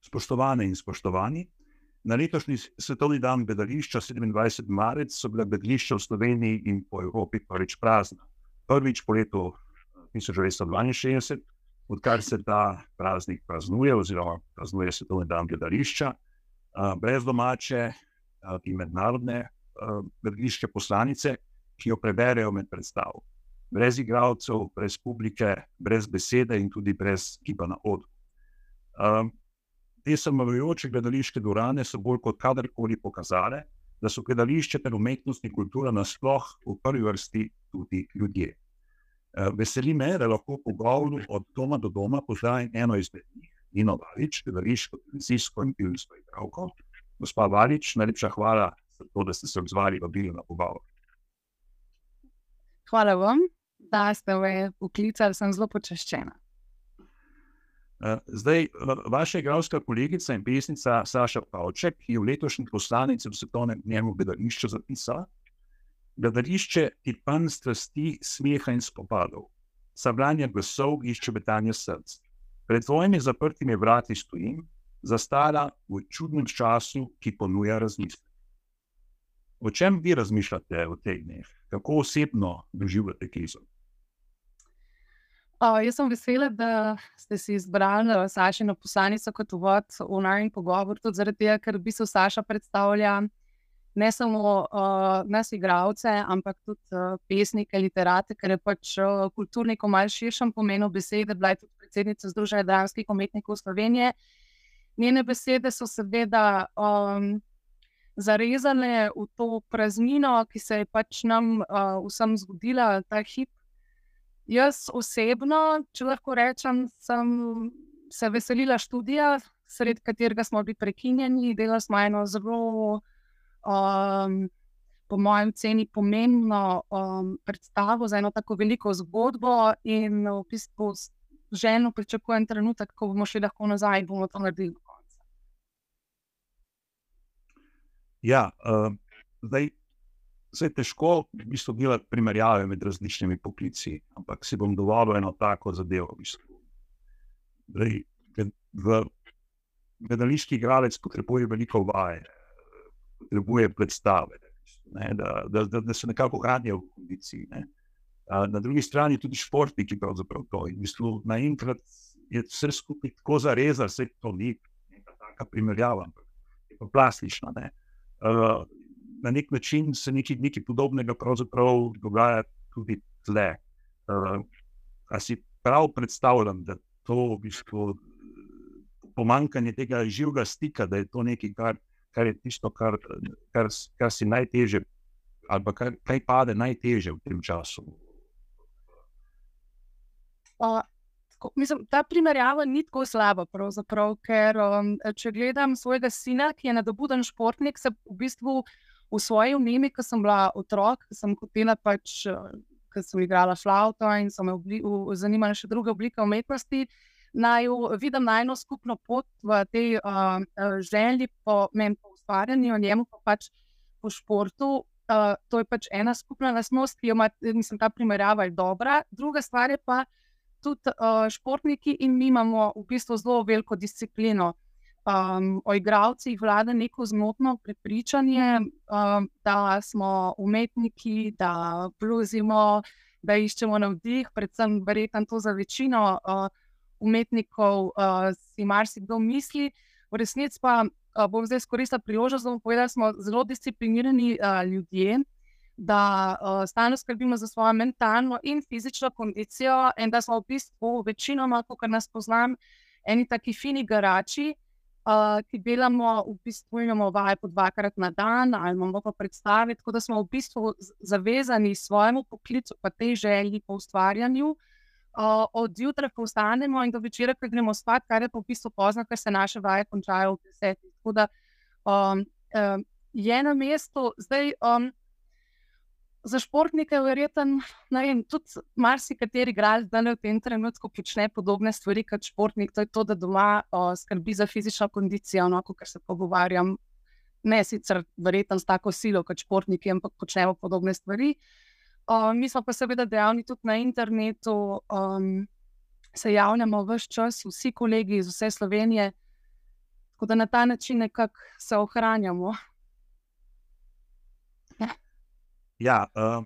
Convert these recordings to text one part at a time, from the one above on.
Spoštovane in spoštovani, na letošnji svetovni dan gledališča, 27. marec, so bila gledališča v Sloveniji in po Evropi prvič prazna. Prvič po letu 1962, odkar se ta praznik praznuje, oziroma praznuje svetovni dan gledališča, brez domače in mednarodne gledališče poslanice, ki jo preberejo med predstavo. Brez igralcev, brez publike, brez besede in tudi brez giba na odru te samovajoče gledališke dvorane so bolj kot kadarkoli pokazale, da so gledališče ter umetnost in kultura nasploh v prvi vrsti tudi ljudje. Eh, veseli me, da lahko po govoru od doma do doma pozdravim eno izmed njih, Nino Valič, gledališko, televizijsko in filmsko igralko. Gospa Valič, najlepša hvala za to, da ste se odzvali v bil na pogovor. Hvala vam, da ste me poklicali, sem zelo počaščena. Eh, zdaj, vaša igralska kolegica in pesnica Saša Pavček je v letošnji poslanici v svetovnem dnevu gledališča zapisala: Gledališče je pan strasti, smeha in spopadov, sabranje glasov in ščebetanje src. Pred svojimi zaprtimi vrati stojim, zastala v čudnem času, ki ponuja razmislek. O čem vi razmišljate v teh dneh, kako osebno doživljate krizo? O, jaz sem vesela, da ste si izbrali Sašino poslanico kot uvod v najmenj pogovor, tudi zaradi tega, ker bi se Saša predstavlja ne samo uh, nas, igravce, ampak tudi uh, pesnike, literate, ker je pač uh, kulturnik v malce širšem pomenu besede, bila je tudi predsednica Združenja dramskih umetnikov Slovenije. Njene besede so seveda um, zarezane v to praznino, ki se je pač nam uh, vsem zgodila, ta hip. Jaz osebno, če lahko rečem, sem se veselila študija, sred katerega smo bili prekinjeni. Delali smo eno zelo, um, po mojem, ceni pomembno um, predstavo za eno tako veliko zgodbo, in v bistvu ženo pričakujem trenutek, ko bomo šli lahko nazaj in bomo to naredili do konca. Ja, uh, zdaj. Zdaj je težko v bistvu delati primerjave med različnimi poklici, ampak si bom dovolil eno tako zadevo. V bistvu. Zdaj, v gledališki igralec potrebuje veliko vaje, potrebuje predstave, ne, da, da, da, da se nekako hranijo v kondiciji. Ne. Na drugi strani tudi športniki pravzaprav to. In v bistvu naenkrat je vse skupaj tako zarezano, da se to ni neka taka primerjava, ampak je pa plastična. Uh, na nek način se nekaj, nekaj podobnega dogaja tudi tle. Uh, si prav predstavljam, da to v bistvu pomankanje tega živega stika, da je to nekaj, kar, kar je tisto, kar, kar, kar si najteže, ali kar, kaj pade najteže v tem času. Uh. Mislim, ta primerjava ni tako slaba, ker um, če gledam svojega sina, ki je nadobuden športnik, se v bistvu v svoji umemi, ko sem bila otrok, sem hotela pač, ker sem igrala flauto in so me zanimale še druge oblike umetnosti. Naj vidim najno skupno pot v tej uh, želji po meni, po ustvarjanju, njemu pa pač po športu. Uh, to je pač ena skupna lasnost, ki jo ima, mislim, ta primerjava je dobra. Druga stvar je pa tudi uh, športniki in mi imamo v bistvu zelo veliko disciplino um, o igravcih vlada neko zmotno prepričanje, um, da smo umetniki, da bluzimo, da iščemo navdih, predvsem verjetno to za večino uh, umetnikov uh, si marsikdo misli. V resnici pa uh, bom zdaj izkoristila priložnost, da bom povedala, da smo zelo disciplinirani uh, ljudje. Da uh, stalno skrbimo za svojo mentalno in fizično kondicijo, in da smo v bistvu, večinoma, kot nas poznam, eni taki fini garači, uh, ki delamo, v bistvu imamo vaje po dvakrat na dan, ali imamo pa predstave, tako da smo v bistvu zavezani svojemu poklicu, pa tej želji po ustvarjanju. Uh, od jutra, ko vstanemo in do večera, ko gremo spat, kar je pa v bistvu pozno, ker se naše vaje končajo v desetih. Tako da um, um, je na mestu zdaj. Um, za športnike, verjetno, tudi marsikateri igralec danes v tem trenutku počne podobne stvari kot športnik. To je to, da doma o, skrbi za fizično kondicijo, no, kot se pogovarjam ne sicer verjetno s tako silo kot športniki, ampak počnemo podobne stvari. Um, mi smo pa seveda dejavni tudi na internetu, um, se javljamo vse čas, vsi kolegi iz vse Slovenije, tako da na ta način nekako se ohranjamo. Ja, uh,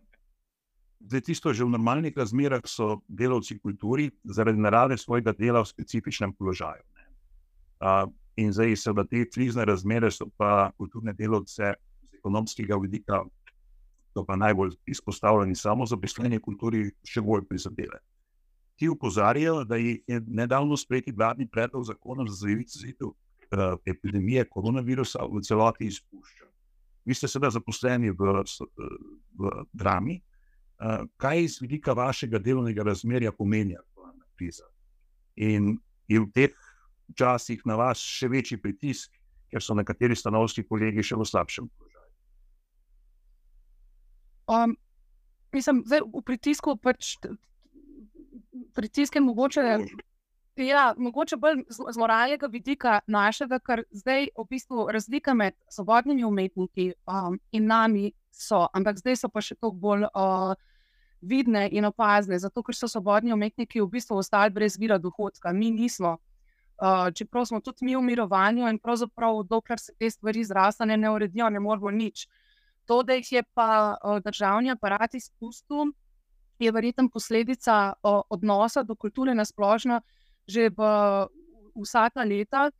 zdaj, tisto že v normalnih razmerah so delavci v kulturi zaradi narave svojega dela v specifičnem položaju. Uh, in zdaj, seveda, te krizne razmere so pa kulturne delavce z ekonomskega vidika, to pa najbolj izpostavljeni samo za pisanje kulturi, še bolj prizadele. Ti upozarjajo, da je nedavno sprejeti vladni predlog zakona za zajezitev uh, epidemije koronavirusa v celoti izpušča vi ste seveda zaposleni v, v drami. Uh, kaj iz vidika vašega delovnega razmerja pomeni aktualna kriza? In je v teh časih na vas še večji pritisk, ker so nekateri stanovski kolegi še v slabšem položaju? Um, mislim, da v pritisku pač pritisk je mogoče. Ja, mogoče bolj z, moralnega vidika našega, ker zdaj v bistvu razlika med svobodnimi umetniki um, in nami so, ampak zdaj so pa še toliko bolj uh, vidne in opazne, zato ker so svobodni umetniki v bistvu ostali brez vira dohodka, mi nismo. Uh, čeprav smo tudi mi v mirovanju in pravzaprav, dokler se te stvari zrasne, ne uredijo, ne moramo nič. To, da jih je pa uh, državni aparat izpustil, je verjetno posledica uh, odnosa do kulture na splošno že v, vsa ta leta.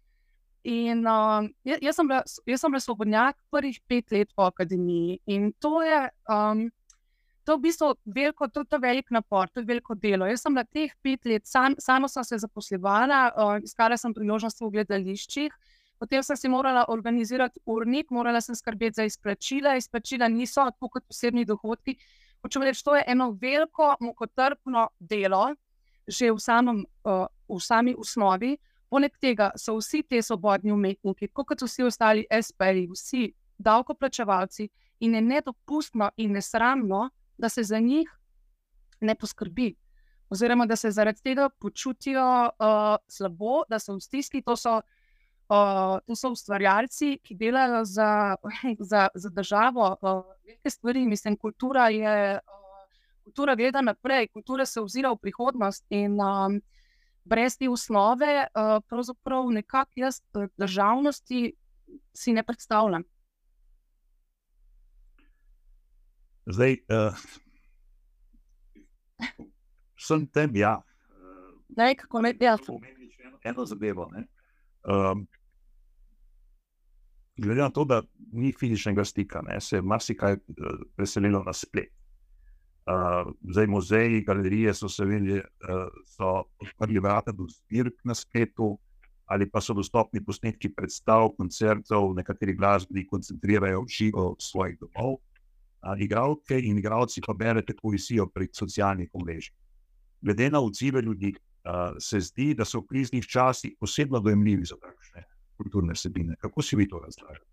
In, uh, jaz, sem bila, jaz sem bila svobodnjak prvih pet let po akademiji in to je, um, to je v bistvu veliko, to, to je velik napor, to je veliko delo. Jaz sem bila teh pet let, sam, sama sem se zaposlevala, uh, iskala sem priložnosti v gledališčih, potem sem si morala organizirati urnik, morala sem skrbeti za izplačila, izplačila niso tako kot posebni dohodki. Hočem reči, to je eno veliko, mukotrpno delo, že v samem. Uh, v sami osnovi. Poleg tega so vsi ti svobodni umetniki, kot vsi ostali SP-ji, vsi davkoplačevalci, in je nedopustno in nesramno, da se za njih ne poskrbi, oziroma da se zaradi tega počutijo uh, slabo, da so v stiski. To so, uh, to so ustvarjalci, ki delajo za, za, za državo, uh, velike stvari. Mislim, kultura je. Uh, Kultura gleda naprej, kultura se ozira v prihodnost. In, um, brez te osnove, uh, pravzaprav nekako jaz eh, državnosti si ne predstavljam. Zdaj, uh, sem tem, ja. Ne, kako ne, ja. Eno zadevo. Um, glede na to, da ni fizičnega stika, ne, se je marsikaj preselilo na splet. Uh, zdaj, muzeji, galerije so se videli, uh, so odprli vrata do zbirk na spletu, ali pa so dostopni posnetki predstav, koncertov, nekateri glasbeni koncentrirajo živo svojih domov. Uh, igralke in igralci pa berete poezijo prek socialnih omrežij. Glede na odzive ljudi, uh, se zdi, da so v kriznih časih posebno dojemljivi za takšne kulturne vsebine. Kako si vi to razlagate?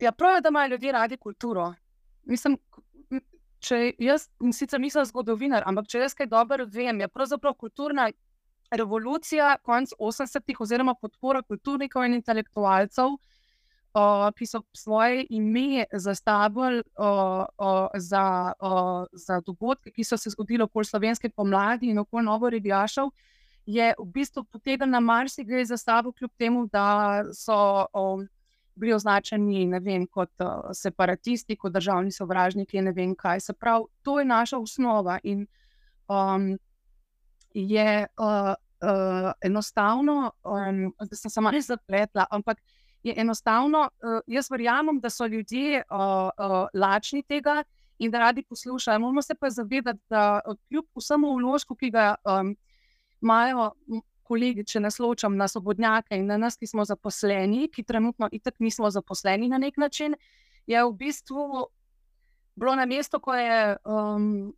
Ja, prav je, da imajo ljudje radi kulturo. Mislim, če jaz sicer nisem zgodovinar, ampak če jaz kaj dobro vem, je pravzaprav kulturna revolucija konec 80-ih, oziroma podpora kulturnikov in intelektualcev, uh, ki so svoje ime zastavili uh, uh, za, uh, za dogodke, ki so se zgodili okoli slovenske pomladi in okoli novo revijašov. Je v bistvu potegnil na marsikaj zastavu, kljub temu, da so um, bili označeni vem, kot uh, separatisti, kot državni sovražniki. Ne vem kaj. Se pravi, to je naša osnova. In um, je uh, uh, enostavno, um, da sem se malo zapletla, ampak je enostavno, uh, jaz verjamem, da so ljudje uh, uh, lačni tega. In da radi poslušajo. Moramo se pa zavedati, da kljub vsemu vložku, ki ga um, imajo kolegi, če nas ločam na svobodnjake in na nas, ki smo zaposleni, ki trenutno itek nismo zaposleni na nek način, je v bistvu bilo na mestu, ko je um,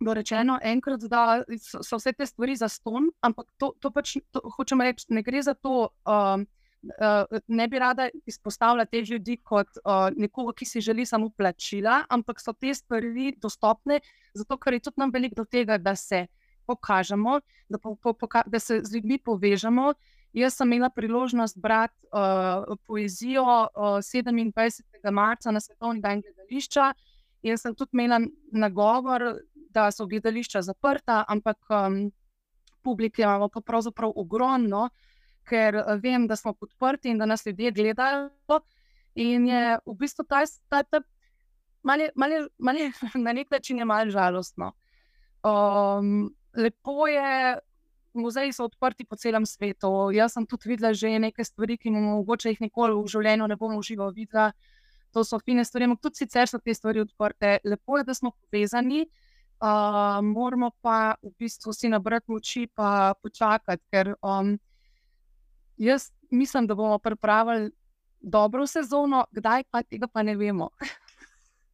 bilo rečeno enkrat, da so, vse te stvari za ston, ampak to, to pač to, hočemo reči, ne gre za to. Um, Uh, ne bi rada izpostavila te ljudi kot uh, nekoga, ki si želi samo plačila, ampak so te stvari dostopne, zato ker je tudi nam veliko do tega, da se pokažemo, da, po, po, poka da se z ljudmi povežemo Jaz sem imela priložnost brati uh, poezijo uh, 27. marca na svetovni dan gledališča. Jaz sem tudi imela nagovor, da so gledališča zaprta, ampak um, publike imamo pa pravzaprav ogromno, ker uh, vem, da smo podprti in da nas ljudje gledajo. In je v bistvu ta, ta, ta mali, mali, mali, na nek način je malo žalostno. Um, lepo je, muzeji so odprti po celem svetu. Jaz sem tudi videla že nekaj stvari, ki mu mogoče jih nikoli v življenju ne bomo uživo videla. To so fine stvari, ampak tudi sicer so te stvari odprte. Lepo je, da smo povezani, uh, moramo pa v bistvu si nabrati moči in počakati, ker um, jaz mislim, da bomo pripravili dobro sezono, kdaj pa tega pa ne vemo.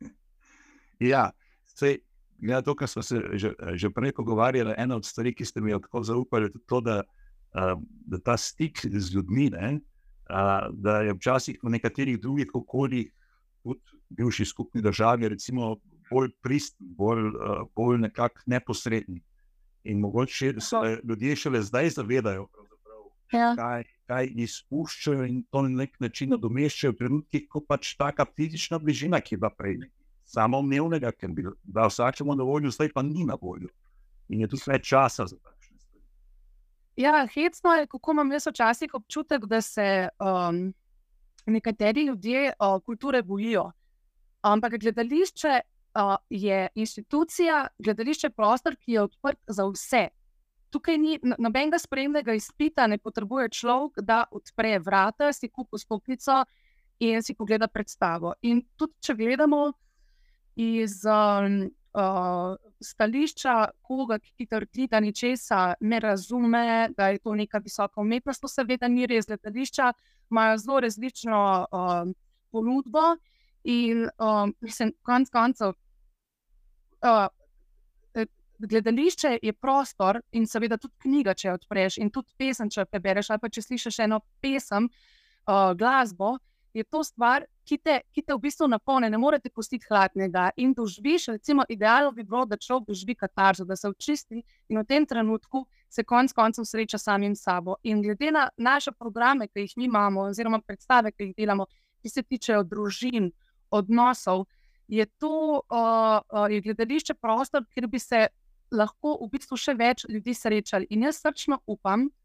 ja, sej. Ja, to, kar smo se že, že prej pogovarjali, ena od stvari, ki ste mi jo tako zaupali, je to, da, da ta stik z ljudmi, ne, da je včasih v nekaterih drugih okoljih, tudi bivši skupni državi, recimo, bolj pristen, bolj, bolj nekako neposreden. In mogoče se ljudje šele zdaj zavedajo, ja. kaj, kaj izpuščajo in to na nek način nadomeščajo v trenutkih, ko pač ta fizična bližina, ki je bila prej samoumevnega, ker bi dal vsakemu na voljo, zdaj pa ni na voljo. In je tu več časa za takšne stvari. Ja, hecno je, kako imam jaz včasih občutek, da se um, nekateri ljudje uh, kulture bojijo. Ampak gledališče uh, je institucija, gledališče je prostor, ki je odprt za vse. Tukaj ni nobenega spremnega izpita, ne potrebuje človek, da odpre vrata, si kupi stopnico in si pogleda predstavo. In tudi, če gledamo, iz um, uh, stališča koga, ki trdi, da ničesa ne razume, da je to neka visoka umetnost, to seveda ni res. Gledališča imajo zelo različno um, ponudbo in um, mislim, konc koncev. Uh, Gledališče je prostor in seveda tudi knjiga, če jo odpreš, in tudi pesem, če jo prebereš, ali pa če slišiš eno pesem, uh, glasbo, je to stvar, ki te, ki te v bistvu napolne, ne morete pustiti hladnega. In doživiš, recimo, idealno bi bilo, da človek doživi katarzo, da se očisti in v tem trenutku se konec koncev sreča samim sabo. In glede na naše programe, ki jih mi imamo, oziroma predstave, ki jih delamo, ki se tičejo družin, odnosov, je to uh, uh, gledališče prostor, kjer bi se lahko v bistvu še več ljudi srečali. In jaz srčno upam, da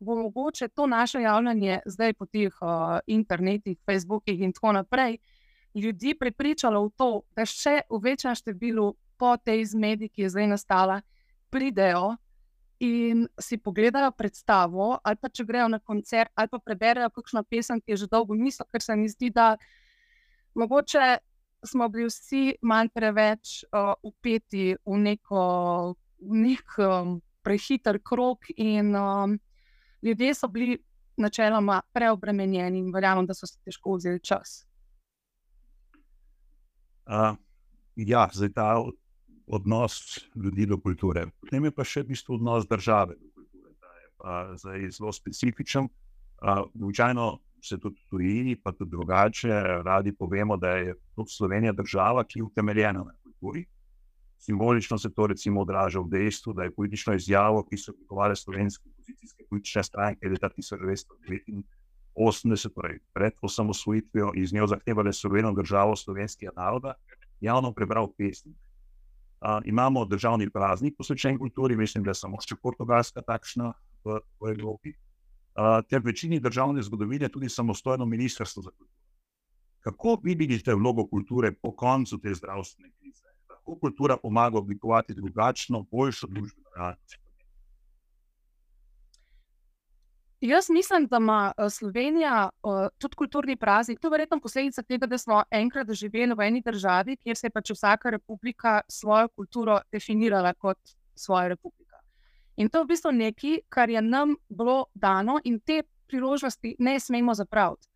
bo mogoče to naše javljanje zdaj po teh uh, internetih, Facebookih in tako naprej, ljudi prepričalo v to, da še v večjem številu po tej zmedi, ki je zdaj nastala, pridejo in si pogledajo predstavo, ali pa če grejo na koncert, ali pa preberejo kakšno pesem, ki je že dolgo misel, ker se mi zdi, da mogoče. Smo bili vsi manj preveč uh, upeti v neko, nek um, prehiter krok, in um, ljudje so bili načeloma preobremenjeni in verjamem, da so se težko vzeli čas. Uh, ja, zdaj ta odnos ljudi do kulture. Potem je pa še v bistvu odnos države do kulture. Ta je pa zelo specifičen. Običajno uh, se tudi tujini, pa tudi drugače, radi povemo, da je tudi Slovenija država, ki je utemeljena na kulturi. Simbolično se to recimo odraža v dejstvu, da je politično izjavo, ki so oblikovali slovenske opozicijske politične stranke leta 1989, torej pred osamosvojitvijo, iz njo zahtevali suvereno državo slovenskega naroda, javno prebral pesnik. Uh, imamo državni praznik posvečen kulturi, mislim, da je samo še portugalska takšna v, v Evropi, uh, ter večini državne zgodovine tudi samostojno ministrstvo za kulturo. Kako vi vidite vlogo kulture po koncu te zdravstvene krize? Kako kultura pomaga oblikovati drugačno, boljšo družbeno realnost. Jaz mislim, da ima eh, Slovenija uh, tudi kulturni praznik. To je verjetno posledica tega, da smo enkrat živeli v eni državi, kjer se je pač vsaka republika svojo kulturo definirala kot svojo republiko. In to je v bistvu nekaj, kar je nam bilo dano, in te priložnosti ne smemo zapraviti.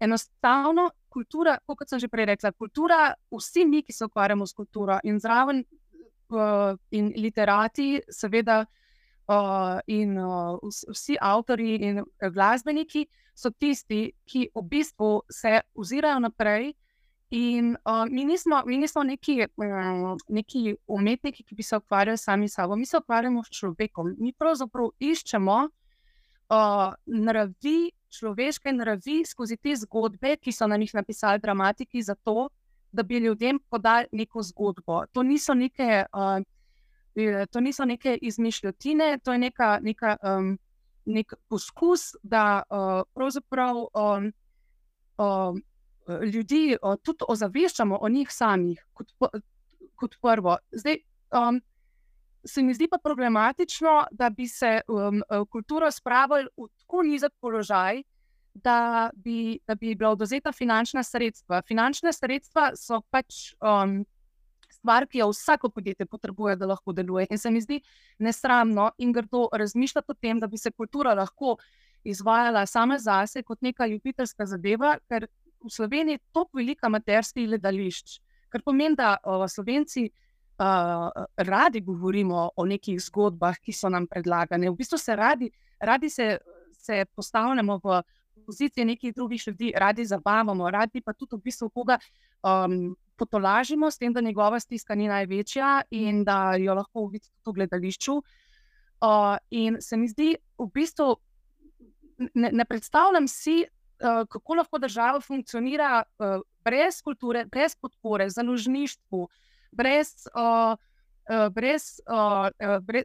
Enostavno kultura, kot sem že prej rekla, kultura, vsi mi, ki se ukvarjamo s kulturo in zraven uh, in literati, seveda, uh, in uh, vsi avtori in glasbeniki so tisti, ki v bistvu se ozirajo naprej. In uh, mi, nismo, mi nismo neki, uh, neki umetniki, ki bi se ukvarjali sami s sabo, mi se ukvarjamo s človekom. Mi pravzaprav iščemo uh, naravi, človeške naravi skozi te zgodbe, ki so na njih napisali dramatiki, zato da bi ljudem podali neko zgodbo. To niso neke, uh, to niso neke izmišljotine, to je neka, neka, um, nek poskus, da uh, pravzaprav um, um, ljudi uh, tudi ozaveščamo o njih samih, kot, kot prvo. Zdaj, um, se mi zdi pa problematično, da bi se um, kulturo spravili v tako nizek položaj, da bi, da bi bila oduzeta finančna sredstva. Finančne sredstva so pač um, stvar, ki jo vsako podjetje potrebuje, da lahko deluje. In se mi zdi nesramno in grdo razmišljati o tem, da bi se kultura lahko izvajala sama zase kot neka ljubiteljska zadeva, ker v Sloveniji je to velika materska gledališča. Kar pomeni, da o, Slovenci uh, radi govorimo o nekih zgodbah, ki so nam predlagane. V bistvu se radi, radi se, se postavljamo v pozicijo nekih drugih ljudi, radi zabavamo, radi pa tudi v bistvu koga um, potolažimo, s tem, da njegova stiska ni največja in da jo lahko vidite tudi v gledališču. Uh, in se mi zdi, v bistvu ne, ne predstavljam si, uh, kako lahko država funkcionira uh, brez kulture, brez podpore, založništvu, brez. Uh, Brez, uh, brez,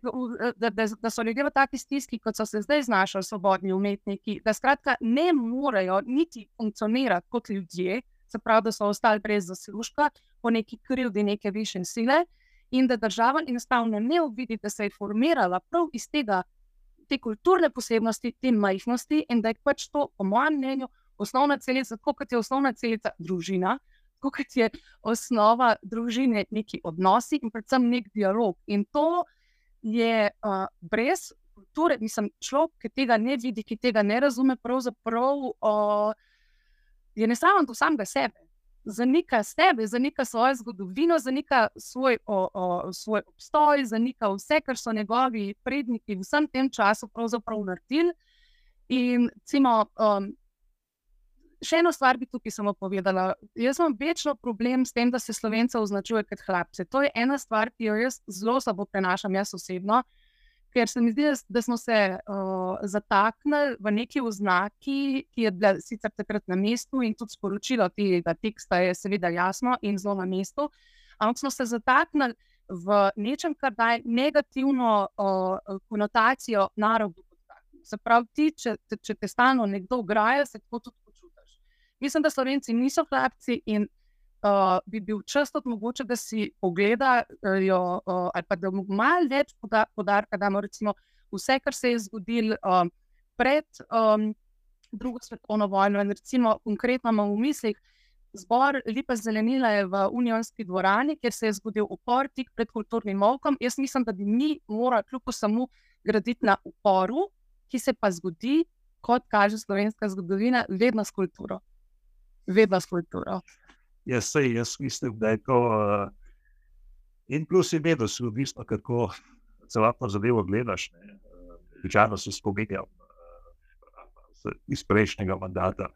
da, da, da so ljudje v taki stiski, kot so se zdaj znašli, svobodni umetniki, da skratka ne morejo niti funkcionirati kot ljudje, se pravi, da so ostali brez zaslužka, po neki krivdi neke više sile, in da država enostavno ne uvidi, da se je formirala prav iz tega, te kulturne posebnosti, te majhnosti, in da je pač to, po mojem mnenju, osnovna celica, kot je osnovna celica družina, kot je osnova družine, neki odnosi in predvsem nek dialog. In to je uh, brez kulture, mislim, človek, ki tega ne vidi, ki tega ne razume, pravzaprav uh, je ne samo do samega sebe. Zanika sebe, zanika svojo zgodovino, zanika svoj, o, o, svoj obstoj, zanika vse, kar so njegovi predniki v vsem tem času naredili. In, recimo, um, še eno stvar bi tukaj samo povedala. Jaz imam večno problem s tem, da se slovence označuje kot hlapce. To je ena stvar, ki jo jaz zelo slabo prenašam, jaz osebno, ker se mi zdi, da smo se uh, zataknili v neki oznaki, ki je bila sicer takrat na mestu in tudi sporočilo tega teksta je seveda jasno in zelo na mestu, ampak smo se zataknili v nečem, kar daje negativno uh, konotacijo narodu. Se pravi, ti, če, če te stalno nekdo graja, se tako tudi Mislim, da Slovenci niso hlapci in uh, bi bil čas tudi mogoče, da si pogledajo, uh, ali pa da mu malo več podarka damo, recimo, vse, kar se je zgodilo uh, pred um, drugo svetovno vojno. In recimo, konkretno imamo v mislih. Zbor Lipa Zelenila v Unionski dvorani, kjer se je zgodil upor tik pred kulturnim molkom. Jaz mislim, da bi mi morali kljub samo graditi na uporu, ki se pa zgodi, kot kaže slovenska zgodovina, vedno s kulturo vedno s kulturo. Jaz, sej, jaz mislim, da je to uh, in plus, in vedno si odvisno, kako celotno zadevo gledaš. Večerno uh, se spominjam uh, iz prejšnjega mandata.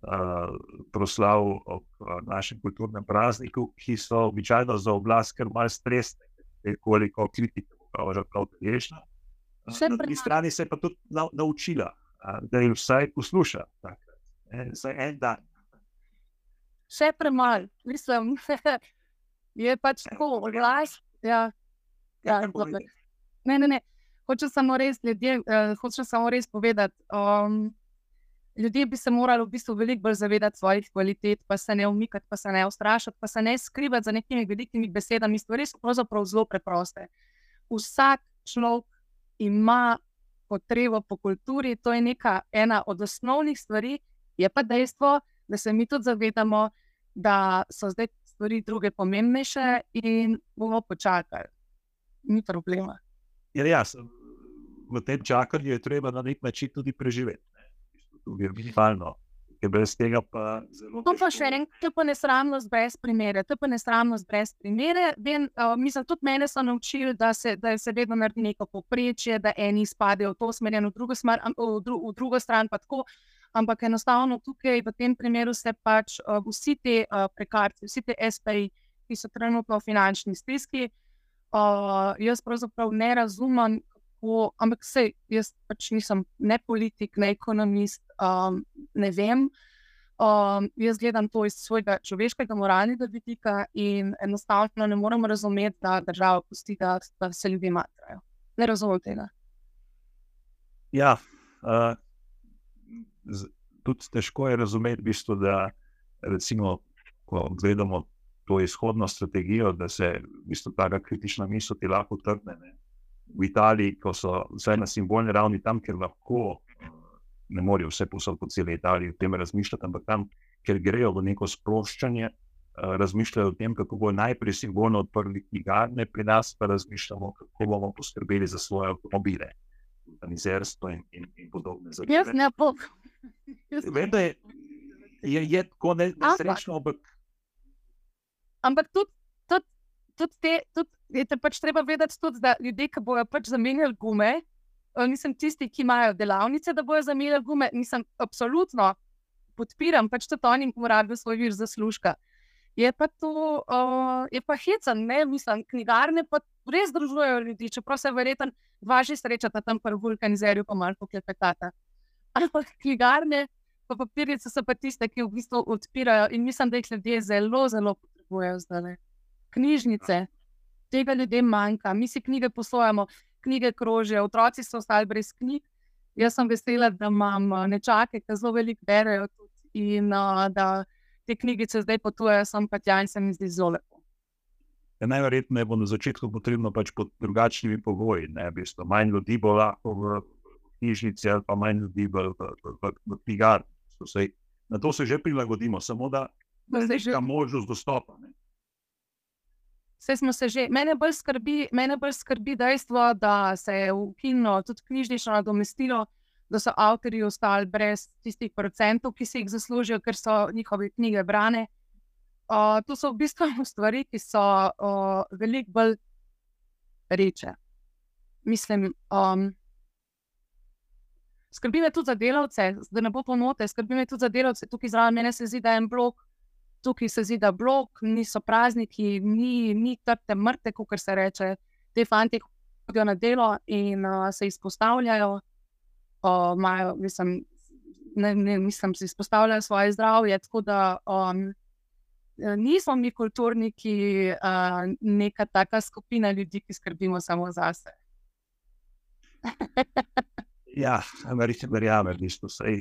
Uh, proslav ob uh, našem kulturnem prazniku, ki so običajno za oblast, ker imajo stresne, koliko kritike, pa že prav težna. Na drugi strani se je pa tudi naučila, da jih vsaj posluša. Za en dan, še premalo, mislim, je pač tako, glas. Ja, ja, ne, ne, ne. Hočem samo res, ljudje, uh, hočem samo res povedati. Um, ljudje bi se morali v bistvu veliko bolj zavedati svojih kvalitet, pa se ne umikati, pa se ne ustrašiti, pa se ne skrivati za nekimi velikimi besedami. Stvari so pravzaprav zelo preproste. Vsak človek ima potrebo po kulturi, to je neka ena od osnovnih stvari, je pa dejstvo, da se mi tudi zavedamo, da so zdaj stvari druge pomembnejše in bomo počakali. Ni problema. Ja, jaz, v tem čakanju je treba na nek način tudi preživeti. Je minimalno. Brez tega pa zelo. To pa še enkrat, to pa nesramnost brez primere. To pa nesramnost brez primere. Ben, uh, mislim, tudi mene so naučili, da se, da se vedno naredi neko poprečje, da eni spadajo v to smer, v drugo, smer, v, dru, v drugo stran. Tako, uh, ampak enostavno tukaj v tem primeru se pač uh, vsi ti uh, prekarci, vsi ti SPI, ki so trenutno v finančni stiski. Uh, jaz pravzaprav ne razumem, kako, ampak sej, jaz pač nisem ne politik, ne ekonomist, um, ne vem. Um, jaz gledam to iz svojega človeškega, moralnega vidika in enostavno ne morem razumeti, da država pusti, da, da se ljudje matrajo. Ne razumem tega. Ja, uh, tudi težko je razumeti, bistvo, da recimo, ko gledamo to izhodno strategijo, da se v bistvu ta kritična misel ti lahko trgne. Ne. V Italiji, ko so vse na simbolni ravni, tam, ker lahko ne morejo vse posod po celi Italiji o tem razmišljati, ampak tam, ker grejo v neko sproščanje, razmišljajo o tem, kako bo najprej simbolno odprli knjigarne, pri nas pa razmišljamo, kako bomo poskrbeli za svoje avtomobile, organizerstvo in, in, in podobne zadeve. Jaz ne bom. Vem, da je, je, je tako nesrečno, ampak Ampak tudi, tudi, tudi te, tudi, te pač treba vedeti, tudi, da ljudje, ki bojo pač zamenjali gume, nisem tisti, ki imajo delavnice, da bojo zamenjali gume, nisem absolutno podpiram, pač tudi oni morajo svoj vir zaslužka. Je pa to, uh, je pa hecen, ne mislim, knjigarne pa res združujejo ljudi, čeprav se verjetno dva že srečata tam pri vulkanizerju, pa malo klepetata. Ampak knjigarne, pa papirnice so pa tiste, ki v bistvu odpirajo in mislim, da jih ljudje zelo, zelo potrebujejo zdaj. Knjižnice, tega ljudem manjka, mi si knjige posojamo, knjige krožijo, otroci so ostali brez knjig. Jaz sem vesela, da imam eh, nečake, ki zelo veliko berejo in uh, da te knjigice zdaj potujejo sem pa tja in se mi zdi zelo lepo. Ja, najverjetneje bo na začetku potrebno pač pod drugačnimi pogoji. Manj ljudi bo lahko v knjižnici, ali pa manj ljudi v, v, v, v knjigarni. Na to se že prilagodimo, samo da je možnost dostopa. Ne? Vse smo se že. Mene bolj skrbi, mene bolj skrbi dejstvo, da se je ukinilo tudi knjižnično nadomestilo, da so avtorji ostali brez tistih procentov, ki si jih zaslužijo, ker so njihove knjige brane. Uh, to so v bistvu stvari, ki so uh, veliko bolj reče. Mislim, um, skrbi me tudi za delavce, da ne bo pomote, skrbi me tudi za delavce. Tukaj zraven mene se zdi, da je en blok tukaj se zdi, da blok, niso prazniki, ni, ni trte mrte, kot se reče. Te fanti hodijo na delo in uh, se izpostavljajo, uh, majo, mislim, ne, ne, mislim, se izpostavljajo svoje zdravje. Tako da um, nismo mi kulturniki, uh, neka taka skupina ljudi, ki skrbimo samo za Ja, verjamem, da je to vse.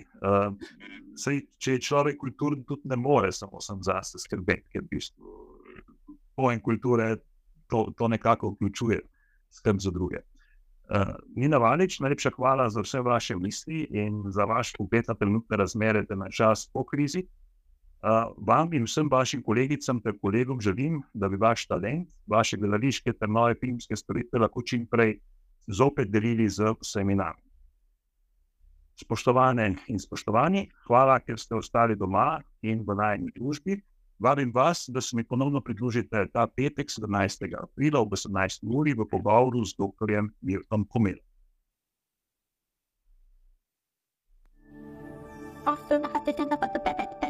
Sej, če je človek kulturen, tudi ne more samo za sebe skrbeti, ker v bistvu pojem kulture to, to nekako vključuje, skrb za druge. Uh, Nina Valič, najlepša hvala za vse vaše misli in za vaš upet na trenutne razmere, da na čas po krizi. Uh, vam in vsem vašim kolegicam ter kolegom želim, da bi vaš talent, vaše gledališke ter nove filmske storitve lahko čim prej zopet delili z vsemi nami. Spoštovane in spoštovani, hvala, ker ste ostali doma in v najni družbi. Vabim vas, da se mi ponovno pridružite ta petek, 17. aprila ob 18. uri v pogovoru z dr. Mirkom Komelom. Often I think about the bad.